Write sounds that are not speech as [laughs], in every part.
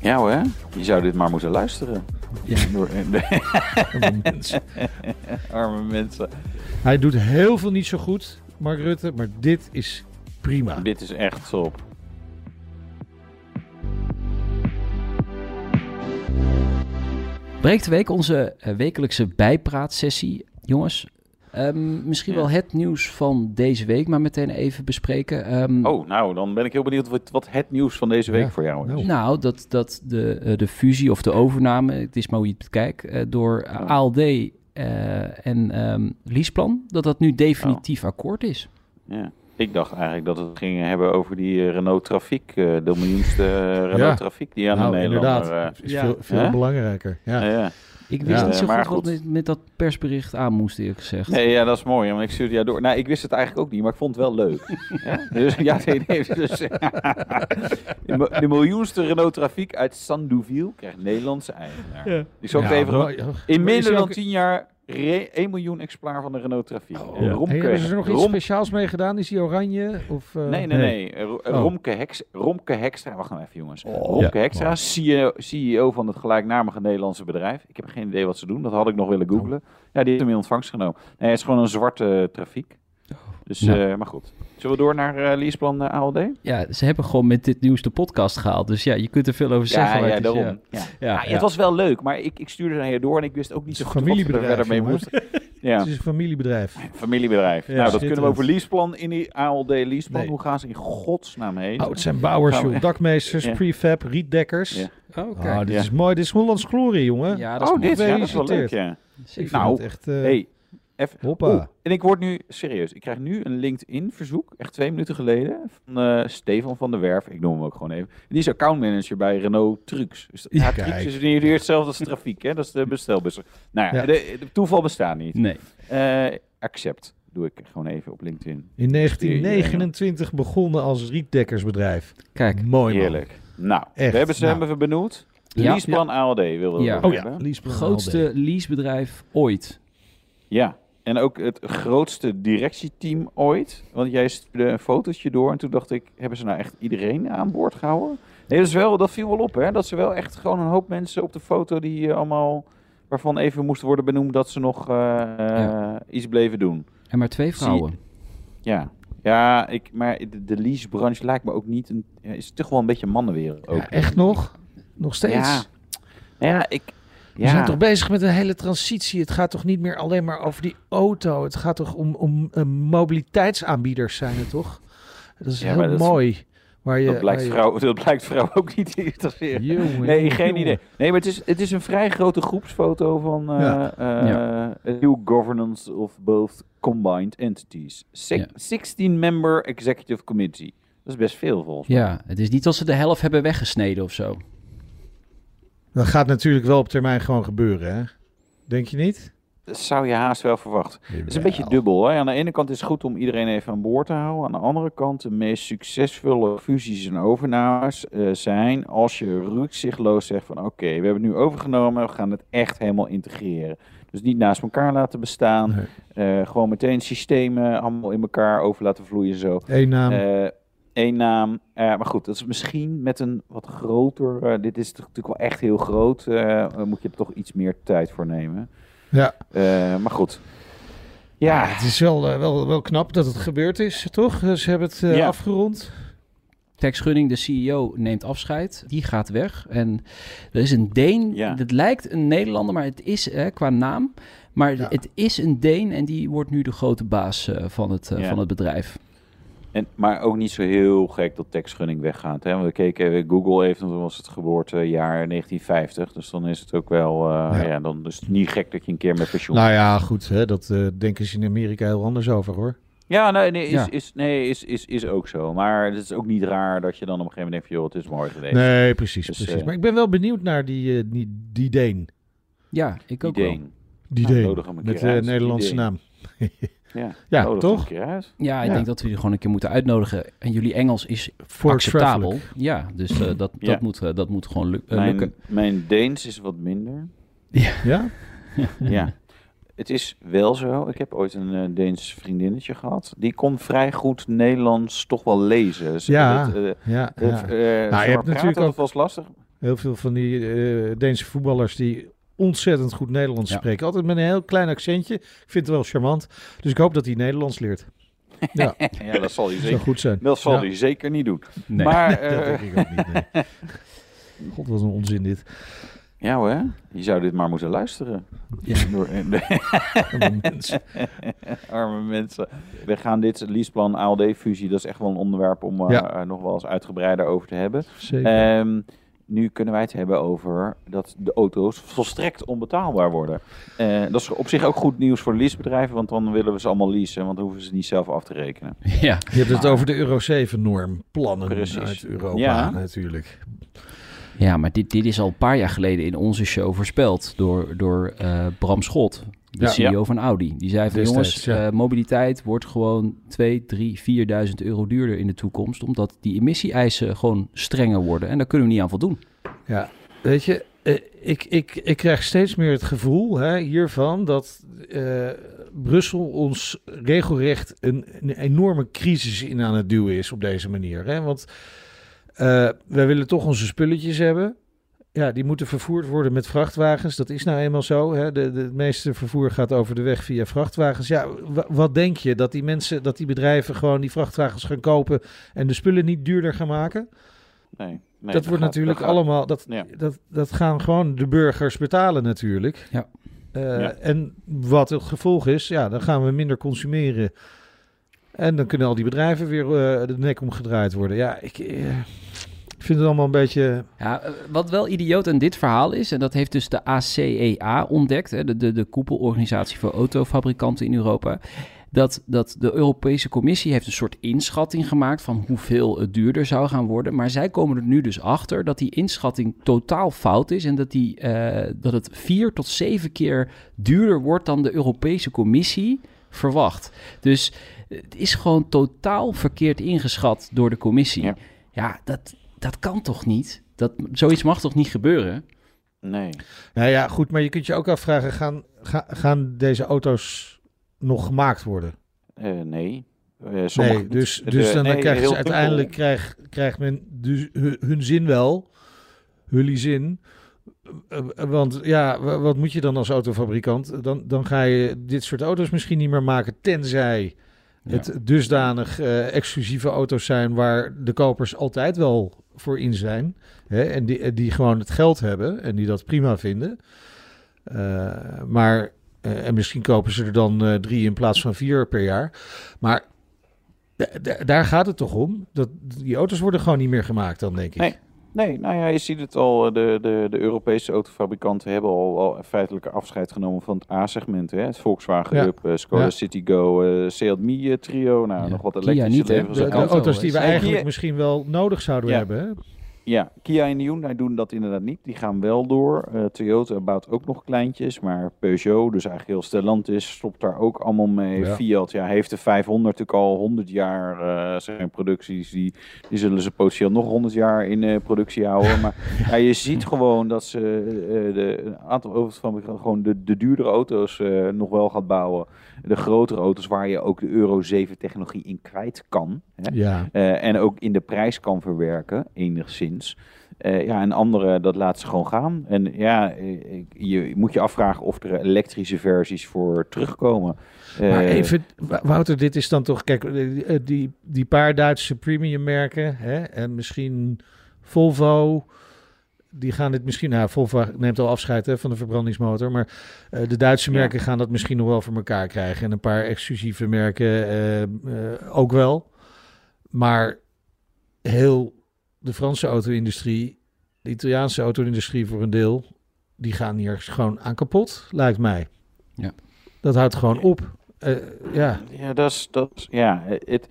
Ja hoor, je zou dit maar moeten luisteren. Ja. [laughs] Door- [laughs] Arme mensen. Arme mensen. Hij doet heel veel niet zo goed, Mark Rutte, maar dit is prima. Dit is echt top. Breekt de week onze eh, wekelijkse bijpraatsessie. Jongens, ehm, misschien Ja. wel het nieuws van deze week, maar meteen even bespreken. Ehm, Oh, nou, dan ben ik heel benieuwd wat, wat het nieuws van deze week Ja, voor jou is. nou. Nou, dat, dat de, eh, de fusie of de overname, het is maar hoe je het bekijkt, eh, door Oh. ALD eh, en ehm Leaseplan, dat dat nu definitief akkoord is. Ja. Ik dacht eigenlijk dat we het gingen hebben over die Renault Trafiek, eh, de miljoenste Renault Ja. Trafiek die aan nou, de Nederlander... inderdaad. eh, is Ja. veel, veel belangrijker. Ja. Ik wist Ja, niet zo maar goed wat goed. met, met dat persbericht aan moest, eerlijk gezegd. Nee, ja, dat is mooi. Want ik stuurde jou door. Nou, ik wist het eigenlijk ook niet, maar ik vond het wel leuk. [laughs] ja? Dus ja, nee, nee. Dus, de, mi- de miljoenste Renault Trafiek uit Sandouville krijgt Nederlandse eigenaar. Ja. Ik zal het Ja, even... maar-. In minder er dan ook- 10 jaar 1 miljoen exemplaar van de Renault Trafiek. Oh, ja. Romke, Hey, hebben ze er nog iets Rom- speciaals mee gedaan? Is die oranje? Of, eh, Nee, nee, nee. Oh. Romke, Heks, Romke Hekstra. Wacht nou even, jongens. Ja. Romke Hekstra, CEO, CEO van het gelijknamige Nederlandse bedrijf. Ik heb geen idee wat ze doen. Dat had ik nog willen googlen. Ja, die heeft hem in ontvangst genomen. Nee, het is gewoon een zwarte eh, trafiek. Dus, Nou. eh, maar goed. Zullen we door naar eh leaseplan eh, ALD? Ja, ze hebben gewoon met dit nieuws de podcast gehaald. Dus ja, je kunt er veel over zeggen. Ja, ja, daarom. ja. Ja. Ja, Ja, ja. Het was wel leuk, maar ik, ik stuurde naar je door en ik wist ook niet zo goed wat we er verder mee moesten. [laughs] Ja, Het is een familiebedrijf. familiebedrijf. Ja, nou, dat kunnen we over leaseplan in die ALD leaseplan. Nee. Hoe gaan ze in godsnaam heen? Oh, het zijn bouwers, joh. dakmeesters, Ja. prefab, rietdekkers. Ja. Oh, Oh, kijk. dit Ja. is mooi. Dit is Hollands glorie, jongen. Ja, dat is oh, mooi. dit, ja, dat is wel leuk, ja. Ik vind Nou, het echt... eh, Hey, even. Hoppa. Oeh, en ik word nu serieus. Ik krijg nu een LinkedIn-verzoek, echt twee minuten geleden, van eh, Stefan van der Werf. Ik noem hem ook gewoon even. Die is accountmanager bij Renault Trucks. Dus, ja, Ja, Trucks is niet hetzelfde als trafiek, hè? Dat is de bestelbus. Nou ja, Ja. De, de toeval bestaat niet. Nee. Eh, accept doe ik gewoon even op LinkedIn. In 1929 begonnen als rietdekkersbedrijf. Kijk. Mooi man. Heerlijk. Nou, Echt, we hebben ze nou. hebben benoemd. Ja. Leaseplan ALD wilden we Ja. het Oh ja. Leaseplan Grootste leasebedrijf ooit. Ja, en ook het grootste directieteam ooit. Want jij stuurde een fotootje door en toen dacht ik, hebben ze nou echt iedereen aan boord gehouden? Nee, dat, is wel, dat viel wel op, hè? Dat ze wel echt gewoon een hoop mensen op de foto die allemaal... waarvan even moest worden benoemd dat ze nog eh, eh, Ja. iets bleven doen. En maar twee Zie- vrouwen. Ja, ja ik, maar de, de leasebranche lijkt me ook niet... Een, is toch wel een beetje mannenwereld ook. Ja, echt nog? Nog steeds? Ja, Nou ja ik... We Ja. zijn toch bezig met een hele transitie. Het gaat toch niet meer alleen maar over die auto. Het gaat toch om, om eh, mobiliteitsaanbieders zijn het toch? Dat is Ja, heel dat is- mooi. Waar je, dat, blijkt je- vrouw, dat blijkt vrouw ook niet te interesseren. Jongen, Nee, jongen, geen idee. Nee, maar het is, het is een vrij grote groepsfoto van eh Ja. eh, Ja. new governance of both combined entities. Se- Ja. 16-member executive committee. Dat is best veel volgens mij. Ja, het is niet als ze de helft hebben weggesneden of zo. Dat gaat natuurlijk wel op termijn gewoon gebeuren, hè? Denk je niet? Dat zou je haast wel verwachten. Het is een beetje dubbel. Hè? Aan de ene kant is het goed om iedereen even aan boord te houden. Aan de andere kant, de meest succesvolle fusies en overnames eh, zijn als je rukzichtloos zegt van oké, we hebben het nu overgenomen, we gaan het echt helemaal integreren. Dus niet naast elkaar laten bestaan. Nee. Eh, gewoon meteen systemen allemaal in elkaar over laten vloeien zo. Eén naam. Eh Eén naam. Eh, maar goed, dat is misschien met een wat groter... eh, dit is natuurlijk wel echt heel groot. eh, moet je er toch iets meer tijd voor nemen. ja. Eh, maar goed. ja, Ja, het is wel, wel, wel knap dat het gebeurd is, toch? Ze hebben het eh, Ja. afgerond. Tex Gunning, de CEO, neemt afscheid. Die gaat weg. En er is een Deen. Ja. Het lijkt een Nederlander, maar het is hè, qua naam. Maar Ja. het is een Deen en die wordt nu de grote baas eh, van, het, Ja. van het bedrijf. En, maar ook niet zo heel gek dat Tex Gunning weggaat. Hè? Want we keken even, Google even, toen was het geboortejaar 1950. Dus dan is het ook wel... eh, Ja. ja. dan is het niet gek dat je een keer met pensioen... Nou ja, goed. Hè, dat eh, denken ze in Amerika heel anders over, hoor. Ja, nee, nee, is, Ja. Is, nee is, is, is ook zo. Maar het is ook niet raar dat je dan op een gegeven moment denkt... joh, het is mooi geweest. Nee, precies. Dus, precies. eh, maar ik ben wel benieuwd naar die, eh, die, die Deen. Ja, ik ook wel. Ideen. Die Nou, Deen. Met de. Nederlandse Die naam. [laughs] Ja, Ja, toch? uit. Ja, ik Ja. denk dat we jullie gewoon een keer moeten uitnodigen. En jullie Engels is Voor acceptabel. Ja, dus eh, dat, dat, Ja. moet, eh, dat moet gewoon luk- eh, lukken. Mijn, mijn Deens is wat minder. Ja? [laughs] Ja. Het is wel zo. Ik heb ooit een Deens vriendinnetje gehad. Die kon vrij goed Nederlands toch wel lezen. Ze- Ja, het, Ja, het, ja. hebt natuurlijk dat ook- was lastig. Heel veel van die eh, Deense voetballers die ontzettend goed Nederlands Ja. spreken. Altijd met een heel klein accentje. Ik vind het wel charmant. Dus ik hoop dat hij Nederlands leert. [laughs] Ja, Ja, dat zal hij zeker, goed zijn. dat zal Ja. hij zeker niet doen. Nee. Maar [laughs] dat eh, denk ik ook niet. nee. [laughs] God, wat een onzin dit. ja hoor, je zou dit maar moeten luisteren. Ja. Door- Arme mensen. Arme mensen. We gaan dit leaseplan ALD-fusie, dat is echt wel een onderwerp om eh, Ja. er nog wel eens uitgebreider over te hebben. Zeker. Ehm, nu kunnen wij het hebben over dat de auto's volstrekt onbetaalbaar worden. Eh, dat is op zich ook goed nieuws voor de leasebedrijven, want dan willen we ze allemaal leasen, want dan hoeven ze niet zelf af te rekenen. [laughs] ja. Je hebt het over de Euro 7-norm. Plannen Precies. uit Europa Ja. natuurlijk. ja, maar dit, dit is al een paar jaar geleden in onze show voorspeld door, door eh, Bram Schot, de Ja. CEO Ja. van Audi. Die zei van jongens, eh, mobiliteit wordt gewoon 2, 3, 4.000 euro duurder in de toekomst, omdat die emissie-eisen gewoon strenger worden. En daar kunnen we niet aan voldoen. Ja, weet je, eh, ik, ik, ik krijg steeds meer het gevoel hè, hiervan dat eh, Brussel ons regelrecht een, een enorme crisis in aan het duwen is op deze manier. Hè? Want wij willen toch onze spulletjes hebben. Ja, die moeten vervoerd worden met vrachtwagens. Dat is nou eenmaal zo. Hè? De, de, het meeste vervoer gaat over de weg via vrachtwagens. Ja, wa- wat denk je? Dat die mensen, dat die bedrijven gewoon die vrachtwagens gaan kopen en de spullen niet duurder gaan maken? Nee, nee, dat wordt gaat- natuurlijk gaat- allemaal. Dat, Ja. dat, dat gaan gewoon de burgers betalen, natuurlijk. Ja. Eh, Ja. En wat het gevolg is, ja, dan gaan we minder consumeren. En dan kunnen al die bedrijven weer eh, de nek omgedraaid worden. Ja, ik, eh, ik vind het allemaal een beetje. Ja, eh, wat wel idioot aan dit verhaal is, en dat heeft dus de ACEA ontdekt, hè, de, de, de koepelorganisatie voor autofabrikanten in Europa, dat, dat de Europese Commissie heeft een soort inschatting gemaakt van hoeveel het duurder zou gaan worden. Maar zij komen er nu dus achter dat die inschatting totaal fout is en dat, die, eh, dat het vier tot zeven keer duurder wordt dan de Europese Commissie verwacht. Dus het is gewoon totaal verkeerd ingeschat door de Commissie. Ja. Ja, dat, dat kan toch niet? Dat, zoiets mag toch niet gebeuren? Nee. Nou ja, goed, maar je kunt je ook afvragen: gaan, ga- gaan deze auto's nog gemaakt worden? Eh, nee. Eh, sommige nee, dus, De- dus dan nee, krijgen ze uiteindelijk dubbel. krijg, krijgt men dus hun, hun zin wel, jullie zin. Eh, Want ja, wa- wat moet je dan als autofabrikant? Dan, dan ga je dit soort auto's misschien niet meer maken, tenzij het dusdanig eh, exclusieve auto's zijn waar de kopers altijd wel voor in zijn. Hè, en die, die gewoon het geld hebben en die dat prima vinden. Eh, maar, eh, en misschien kopen ze er dan eh, drie in plaats van vier per jaar. Maar daar gaat het toch om? Dat, die auto's worden gewoon niet meer gemaakt dan, denk ik. Nee, nou ja, je ziet het al. eh, De, de, de Europese autofabrikanten hebben al, al feitelijk afscheid genomen van het A-segment. hè. Het Volkswagen Ja. Up, eh, Skoda Ja. Citigo, eh Seat Mii trio. Nou, Ja. nog wat Kia elektrische niet, ze De, auto's die we eigenlijk Kia- misschien wel nodig zouden Ja. hebben. Hè? Ja, Kia en Hyundai doen dat inderdaad niet. Die gaan wel door. Eh, Toyota bouwt ook nog kleintjes, maar Peugeot, dus eigenlijk heel Stellantis, stopt daar ook allemaal mee. Ja. Fiat ja, heeft de 500 natuurlijk al 100 jaar eh, zijn producties. Die, die zullen ze potentieel nog 100 jaar in eh, productie houden. Maar [laughs] ja, je ziet gewoon dat ze de, een aantal autofabrikanten gewoon de, de duurdere auto's nog wel gaat bouwen. De grotere auto's waar je ook de Euro 7 technologie in kwijt kan. Hè? Ja. En ook in de prijs kan verwerken, enigszins. Eh, ja, en andere, dat laat ze gewoon gaan. En ja, eh, je moet je afvragen of er elektrische versies voor terugkomen. Eh, Maar even, Wa- Wouter, dit is dan toch... Kijk, eh, die, die paar Duitse premium merken... Hè, en misschien Volvo... Die gaan dit misschien... Nou, Volvo neemt al afscheid hè, van de verbrandingsmotor. Maar eh, de Duitse Ja. merken gaan dat misschien nog wel voor elkaar krijgen. En een paar exclusieve merken eh, eh, ook wel. Maar heel de Franse auto-industrie... De Italiaanse auto-industrie voor een deel... Die gaan hier gewoon aan kapot, lijkt mij. Ja. Dat houdt gewoon op. Eh, ja. Ja, dat is, dat is- ja, het,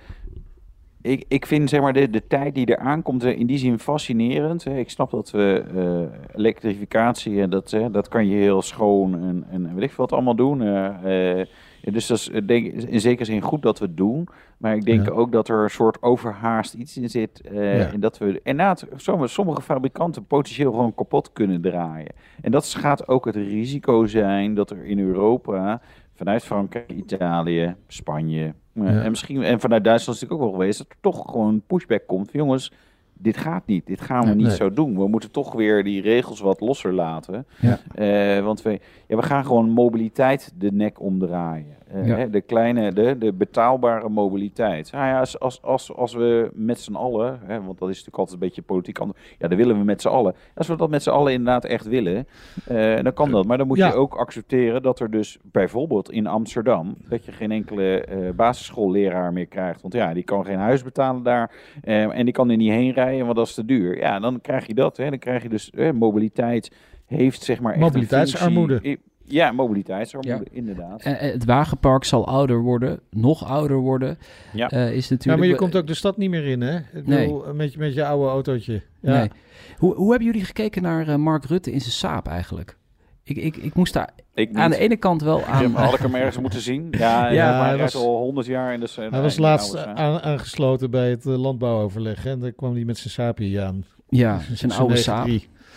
ik, ik vind zeg maar de, de tijd die er aankomt eh, in die zin fascinerend. Hè. Ik snap dat we uh, elektrificatie en dat, uh, dat kan je heel schoon en, en weet ik wat allemaal doen. Uh, dus dat is denk, in zekere zin goed dat we het doen. Maar ik denk Ja. ook dat er een soort overhaast iets in zit. eh, Ja. En dat we inderdaad sommige, sommige fabrikanten potentieel gewoon kapot kunnen draaien. En dat gaat ook het risico zijn dat er in Europa vanuit Frankrijk, Italië, Spanje eh, Ja. en misschien en vanuit Duitsland is het ook wel geweest dat er toch gewoon pushback komt. Van, jongens, dit gaat niet. Dit gaan we Nee. niet Nee. zo doen. We moeten toch weer die regels wat losser laten. Ja. Eh, want we, ja, we gaan gewoon mobiliteit de nek omdraaien. Eh, Ja. hè, de kleine, de, de betaalbare mobiliteit. Nou ja, als, als, als, als we met z'n allen, hè, want dat is natuurlijk altijd een beetje politiek antwoord. Ja, dat willen we met z'n allen. Als we dat met z'n allen inderdaad echt willen, eh, dan kan dat. Maar dan moet Ja. je ook accepteren dat er dus bijvoorbeeld in Amsterdam, dat je geen enkele eh, basisschoolleraar meer krijgt. Want ja, die kan geen huis betalen daar. eh, en die kan er niet heen rijden, want dat is te duur. Ja, dan krijg je dat. Hè. Dan krijg je dus eh, mobiliteit heeft zeg maar echt een Mobiliteitsarmoede. functie- Ja, mobiliteitsarmoede, inderdaad. En, en het wagenpark zal ouder worden, nog ouder worden. Ja. Eh, is Ja, natuurlijk. maar je komt ook de stad niet meer in, hè? Ik Nee. bedoel, met, je- met je oude autootje. Ja. Nee. Hoe, hoe hebben jullie gekeken naar eh, Mark Rutte in zijn saap eigenlijk? Ik, ik, ik moest daar Ik niet. aan de ene kant wel aan. Ja, had ik hem ergens moeten zien? [laughs] Ja, Ja, ja maar hij was- al 100 jaar in de. Hij was de laatst aan- aangesloten bij het eh, landbouwoverleg. hè, En daar kwam hij met zijn sapie aan. ja, [laughs] zijn oude saap.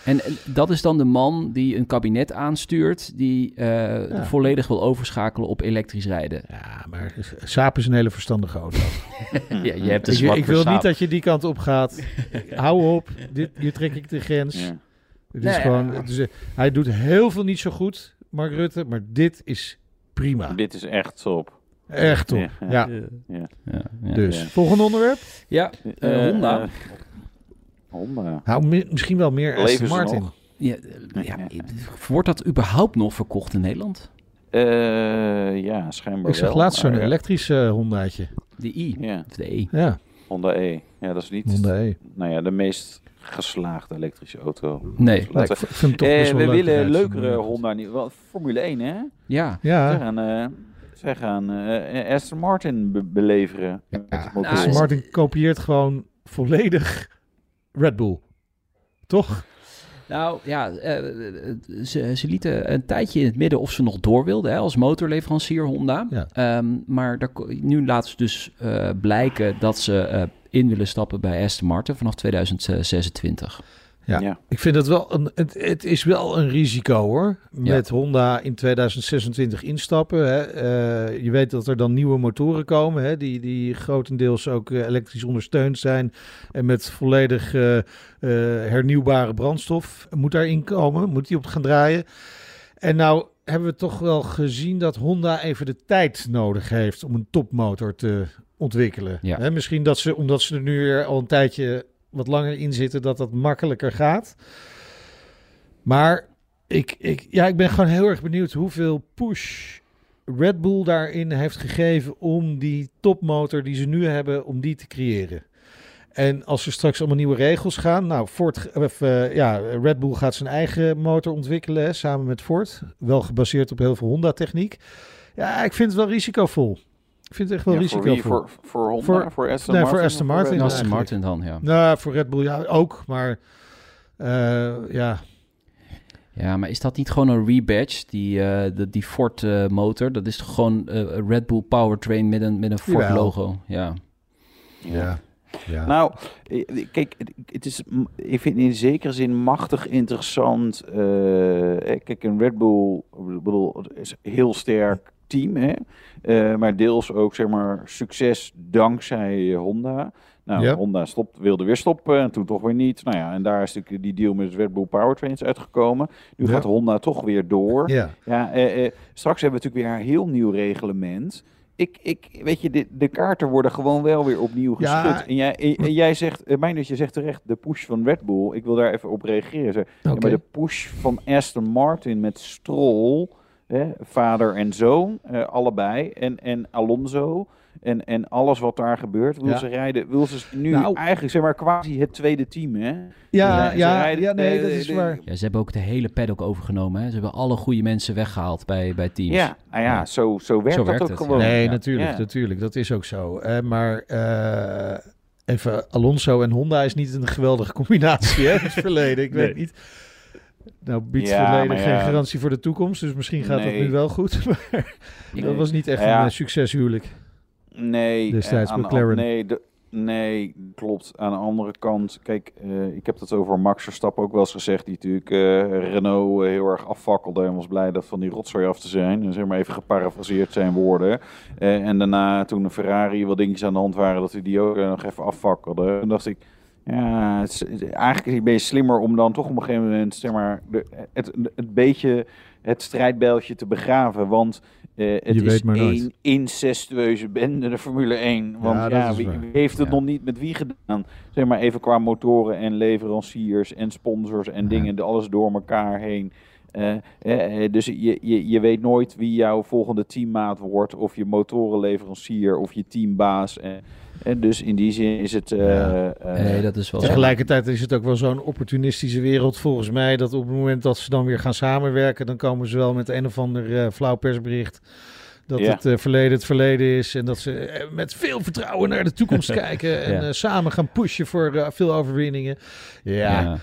93. En dat is dan de man die een kabinet aanstuurt, die eh, Ja. volledig wil overschakelen op elektrisch rijden. Ja, maar saap is een hele verstandige auto. [laughs] Ja, je hebt een ik, zwak ik wil saap. niet dat je die kant op gaat. [laughs] Hou op, dit, hier trek ik de grens. Ja. Het is Nee, gewoon, ja. het is, eh, hij doet heel veel niet zo goed, Mark Rutte. Maar dit is prima. Dit is echt top. Echt top. Ja. Ja, Ja. Ja, ja. dus. Ja. Volgende onderwerp? Ja, eh, Honda. Eh. Nou, mi- misschien wel meer Leven Aston ze Martin. Ja, eh, ja, wordt dat überhaupt nog verkocht in Nederland? Eh, ja, schijnbaar Ik zag wel, laatst zo'n elektrische Hondaatje. De I Ja, of de E. Ja, Honda E. Ja, dat is niet Honda E. nou ja, de meest geslaagde elektrische auto. Nee. Nee, ik vind toch Eh, best wel we leuk willen leukere Honda. niet- wel, Formule 1, hè? Ja. Zij Ja, gaan, eh, zij gaan eh, Aston Martin be- beleveren. ja. Aston Martin kopieert gewoon volledig Red Bull. Toch? Nou ja, eh, ze, ze lieten een tijdje in het midden of ze nog door wilden hè, als motorleverancier Honda. Ja. Ehm, maar daar, nu laten ze dus eh, blijken dat ze eh, in willen stappen bij Aston Martin vanaf 2026. Ja. Ja. Ik vind het wel een, het, het is wel een risico hoor. Ja. Met Honda in 2026 instappen. Hè. Eh, je weet dat er dan nieuwe motoren komen. Hè, die, die grotendeels ook eh, elektrisch ondersteund zijn. En met volledig eh, hernieuwbare brandstof. Moet daarin komen. Moet die op gaan draaien. En nou hebben we toch wel gezien dat Honda even de tijd nodig heeft om een topmotor te ontwikkelen. Ja. Hè, misschien dat ze, omdat ze er nu weer al een tijdje wat langer in zitten, dat dat makkelijker gaat. Maar ik, ik, ja, ik ben gewoon heel erg benieuwd hoeveel push Red Bull daarin heeft gegeven om die topmotor die ze nu hebben, om die te creëren. En als er straks allemaal nieuwe regels gaan, nou, Ford, of, eh, ja, Red Bull gaat zijn eigen motor ontwikkelen samen met Ford, wel gebaseerd op heel veel Honda-techniek. Ja, ik vind het wel risicovol. Ik vind het echt wel Ja, voor risicovol. wie? Voor, voor Honda? Voor- Voor, Aston nee, Martin? voor Aston Martin. Aston dan, ja. Nou, voor Red Bull ja, ook, maar eh, ja, Ja, maar is dat niet gewoon een rebadge, die, eh, de, die Ford eh, motor? Dat is toch gewoon eh, een Red Bull powertrain met een, met een Ford Jawel. logo? Ja. ja, ja. Nou, kijk, het- is, ik vind in zekere zin machtig interessant. kijk, een Red Bull, ik bedoel, is heel sterk team, hè? Eh, maar deels ook, zeg maar, succes dankzij eh, Honda. Nou, Ja. Honda stopt, wilde weer stoppen en toen toch weer niet. Nou ja, en daar is natuurlijk die deal met Red Bull Powertrains uitgekomen. Nu Ja. gaat Honda toch weer door. ja. Ja, eh, eh, straks hebben we natuurlijk weer een heel nieuw reglement. Ik, ik, weet je, de, de kaarten worden gewoon wel weer opnieuw Ja. geschud. En, jij, en, en jij zegt, uh, mijn dat je zegt terecht, de push van Red Bull. Ik wil daar even op reageren. Zeg, maar de push van Aston Martin met Stroll, hè, vader en zoon, eh, allebei, en, en Alonso. En, en alles wat daar gebeurt, wil Ja. ze rijden, wil ze nu Nou. eigenlijk zeg maar quasi het tweede team, hè? Ja, Ze ja, rijden- ja, nee, eh, dat is de- waar. ja, ze hebben ook de hele paddock overgenomen. Hè? Ze hebben alle goede mensen weggehaald bij, bij teams. Ja, nou ja. Zo, zo werkt Zo dat werkt ook het, gewoon. Nee, ja. natuurlijk, Ja. natuurlijk. Dat is ook zo. Eh, maar eh, even Alonso en Honda is niet een geweldige combinatie, hè? Het [laughs] verleden, ik weet niet. Nou biedt Ja, geen garantie voor de toekomst, dus misschien gaat het Nee. nu wel goed. [laughs] Maar Nee. dat was niet echt een uh, succeshuwelijk. Nee, Destijds eh, aan McLaren. nee, de, nee, klopt. Aan de andere kant, kijk, eh, ik heb dat over Max Verstappen ook wel eens gezegd, die natuurlijk eh, Renault eh, heel erg afvakkelde en was blij dat van die rotzooi af te zijn. En zeg maar even geparafraseerd zijn woorden. Eh, en daarna, toen de Ferrari wat dingetjes aan de hand waren, dat hij die ook eh, nog even afvakkelde. Toen dacht ik, ja, het is, eigenlijk ben je slimmer om dan toch op een gegeven moment, zeg maar, de, het, het beetje het strijdbijltje te begraven. Want eh, het Je is één incestueuze bende, de Formule 1. Want Ja, wie, heeft het Ja. nog niet met wie gedaan? Zeg maar even qua motoren en leveranciers en sponsors en Ja. dingen, alles door elkaar heen. Eh, eh, eh, dus je, je, je weet nooit wie jouw volgende teammaat wordt, of je motorenleverancier of je teambaas. En, en dus in die zin is het. eh, Ja. eh, Nee, dat is wel. Tegelijkertijd is het ook wel zo'n opportunistische wereld volgens mij, dat op het moment dat ze dan weer gaan samenwerken, dan komen ze wel met een of ander eh, flauw persbericht. Dat Ja. het eh, verleden het verleden is en dat ze met veel vertrouwen naar de toekomst [laughs] kijken en Ja. eh, samen gaan pushen voor eh, veel overwinningen. Ja, Ja.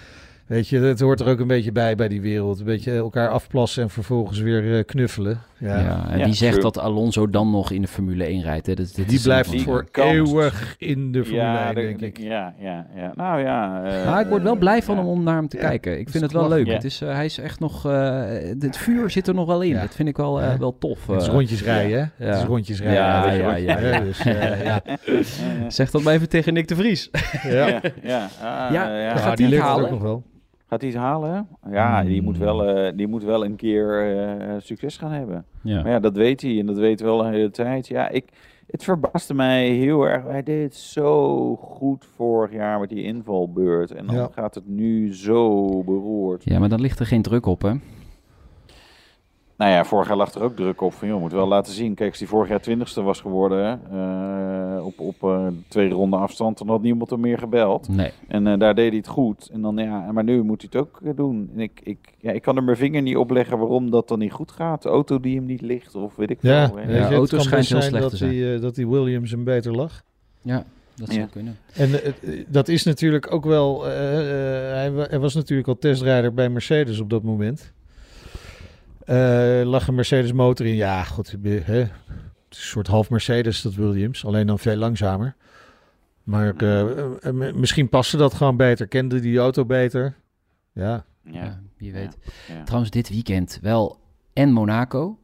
Weet je, het hoort er ook een beetje bij bij die wereld. Een beetje elkaar afplassen en vervolgens weer eh, knuffelen. Ja. Ja, en Ja, wie zegt true. dat Alonso dan nog in de Formule 1 rijdt? Hè? Dat, dat Die blijft voor eeuwig in de Formule ja, 1, de- denk de- ik. Ja, ja, ja. Nou ja. eh, Maar ik word wel blij van ja. hem om naar hem te Ja, kijken. Ik vind het wel leuk. Ja. Het is, eh, hij is echt nog... eh, het vuur zit er nog wel in. Ja. Dat vind ik wel, eh, Ja. wel tof. Het is eh. rondjes rijden, hè? Ja. Het is rondjes rijden. Ja, ja, wel. ja, ja. [laughs] Dus, eh, ja. Zeg dat maar even tegen Nick de Vries. Ja. Ja, ja. Ah, gaat hij halen? ook nog wel. Gaat hij het halen? Ja, die, moet Hmm. wel, eh, die moet wel een keer eh, succes gaan hebben. Ja. Maar ja, dat weet hij en dat weet wel een hele tijd. Ja, ik, het verbaasde mij heel erg. Hij deed het zo goed vorig jaar met die invalbeurt. En dan Ja. gaat het nu zo beroerd. ja, maar dan ligt er geen druk op, hè? Nou ja, vorig jaar lag er ook druk op van, joh, moet wel laten zien. Kijk, als hij vorig jaar twintigste was geworden, eh, op, op eh, twee ronden afstand, dan had niemand hem meer gebeld. Nee. En eh, daar deed hij het goed. En dan, ja, maar nu moet hij het ook doen. En ik, ik, ja, ik kan er mijn vinger niet op leggen waarom dat dan niet goed gaat. De auto die hem niet ligt, of weet ik Ja, veel. je, Ja, het auto schijnt heel slecht dat te zijn. Die, dat die Williams hem beter lag. Ja, dat zou Ja. kunnen. En dat is natuurlijk ook wel... wa- hij was natuurlijk al testrijder bij Mercedes op dat moment. Eh lag een Mercedes motor in. Ja, goed. Hè, een soort half Mercedes, dat Williams. Alleen dan veel langzamer. Maar eh, eh, misschien paste dat gewoon beter. Kende die auto beter. Ja, Ja, wie weet. ja. Trouwens, dit weekend wel en Monaco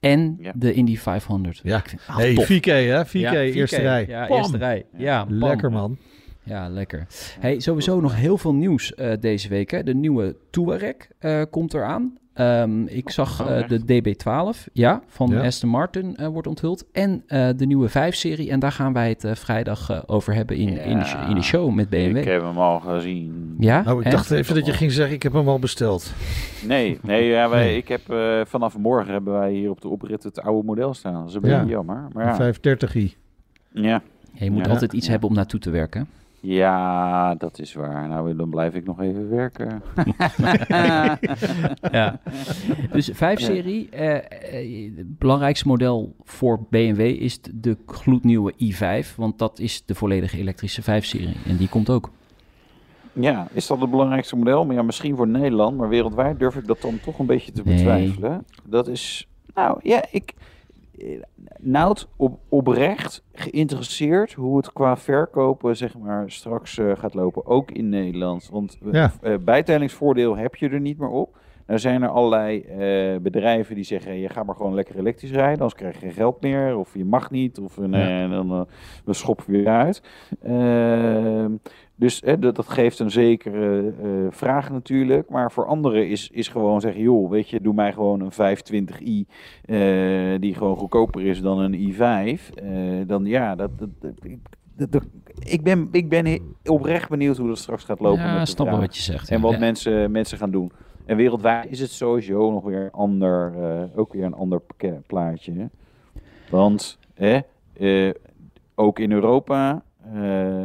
en Ja. de Indy 500. Ja. Vind, ah, hey, tof. 4K hè? 4K, Ja, 4K. eerste rij. Ja, eerste rij. Ja. Lekker man. Ja, lekker. Hey, sowieso nog heel veel nieuws eh, deze week. Hè. De nieuwe Touareg eh, komt eraan. Ehm, ik zag Oh, eh, de DB12 ja, van Ja. Aston Martin eh, wordt onthuld. En eh, de nieuwe 5-serie. En daar gaan wij het eh, vrijdag over hebben in, in, de, in de show met BMW. Ik heb hem al gezien. Ja? Nou, ik dacht even dat je ging zeggen, ik heb hem al besteld. Nee, nee, ja, wij, Nee. ik heb, eh, vanaf morgen hebben wij hier op de oprit het oude model staan. Dat is een Ja. beetje jammer. Maar ja, 530i. ja. je moet Ja. altijd iets Ja. hebben om naartoe te werken. Ja, dat is waar. Nou, dan blijf ik nog even werken. [laughs] Ja. Dus 5-serie, eh, eh, het belangrijkste model voor BMW is de- gloednieuwe i5. Want dat is de volledige elektrische 5-serie. En die komt ook. Ja, is dat het belangrijkste model? Maar ja, misschien voor Nederland, maar wereldwijd durf ik dat dan toch een beetje te Nee. betwijfelen. Dat is, nou ja, ik, Nout op, oprecht geïnteresseerd hoe het qua verkopen zeg maar straks eh, gaat lopen, ook in Nederland. Want eh, Ja. eh, bijtellingsvoordeel heb je er niet meer op. Nou zijn er allerlei eh, bedrijven die zeggen, je gaat maar gewoon lekker elektrisch rijden, anders krijg je geen geld meer, of je mag niet, of eh, nee, en dan eh, we schoppen we weer uit. Ehm, dus hè, dat, dat geeft een zekere eh, vraag natuurlijk. Maar voor anderen is, is gewoon zeggen, joh, weet je, doe mij gewoon een 520i eh, die gewoon goedkoper is dan een i5. Eh, dan ja, dat, dat, dat- ik- ben, ik ben oprecht benieuwd hoe dat straks gaat lopen. ja, met snap wat je zegt. En wat Ja. mensen, mensen gaan doen. En wereldwijd is het sowieso nog weer ander, eh, ook weer een ander plaatje. Want eh, ook in Europa, eh,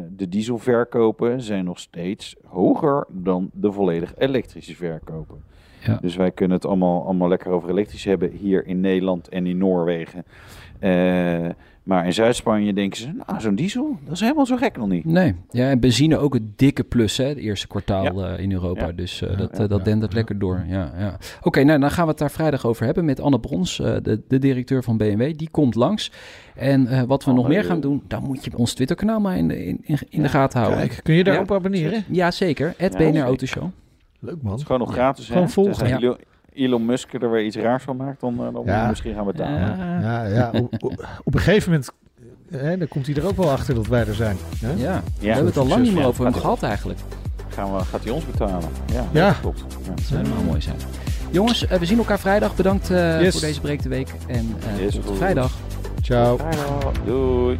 de dieselverkopen zijn nog steeds hoger dan de volledig elektrische verkopen. Ja. Dus wij kunnen het allemaal, allemaal lekker over elektrisch hebben hier in Nederland en in Noorwegen. Uh, maar in Zuid-Spanje denken ze, nou, zo'n diesel, dat is helemaal zo gek nog niet. Nee, ja, en benzine ook een dikke plus, hè, het eerste kwartaal uh, in Europa. Dus uh, dat, dat dendert lekker door. Ja, ja. Oké, nou, dan gaan we het daar vrijdag over hebben met Anne Brons, de, de directeur van BMW. Die komt langs. En wat we nog meer gaan doen, dan moet je ons Twitterkanaal maar in de, in, in, de gaten houden. Kijk, kun je daarop abonneren? Ja, zeker. Het BNR Autoshow. Leuk man. Het is gewoon nog gratis. Gewoon volgen. Elon Musk er weer iets raars van maakt, dan, dan moet je misschien gaan betalen. Ja, ja, op, op, een gegeven moment hè, dan komt hij er ook wel achter dat wij er zijn. Hè? Ja. ja, we hebben het al lang niet meer over hem gehad eigenlijk. Gaan we, gaat hij ons betalen? Ja, ja. dat klopt. Ja. Dat zou helemaal mooi zijn. Jongens, uh, we zien elkaar vrijdag. Bedankt uh, yes. voor deze breek de week. En uh, yes, tot vrijdag. Ciao. Vrijdag. Doei.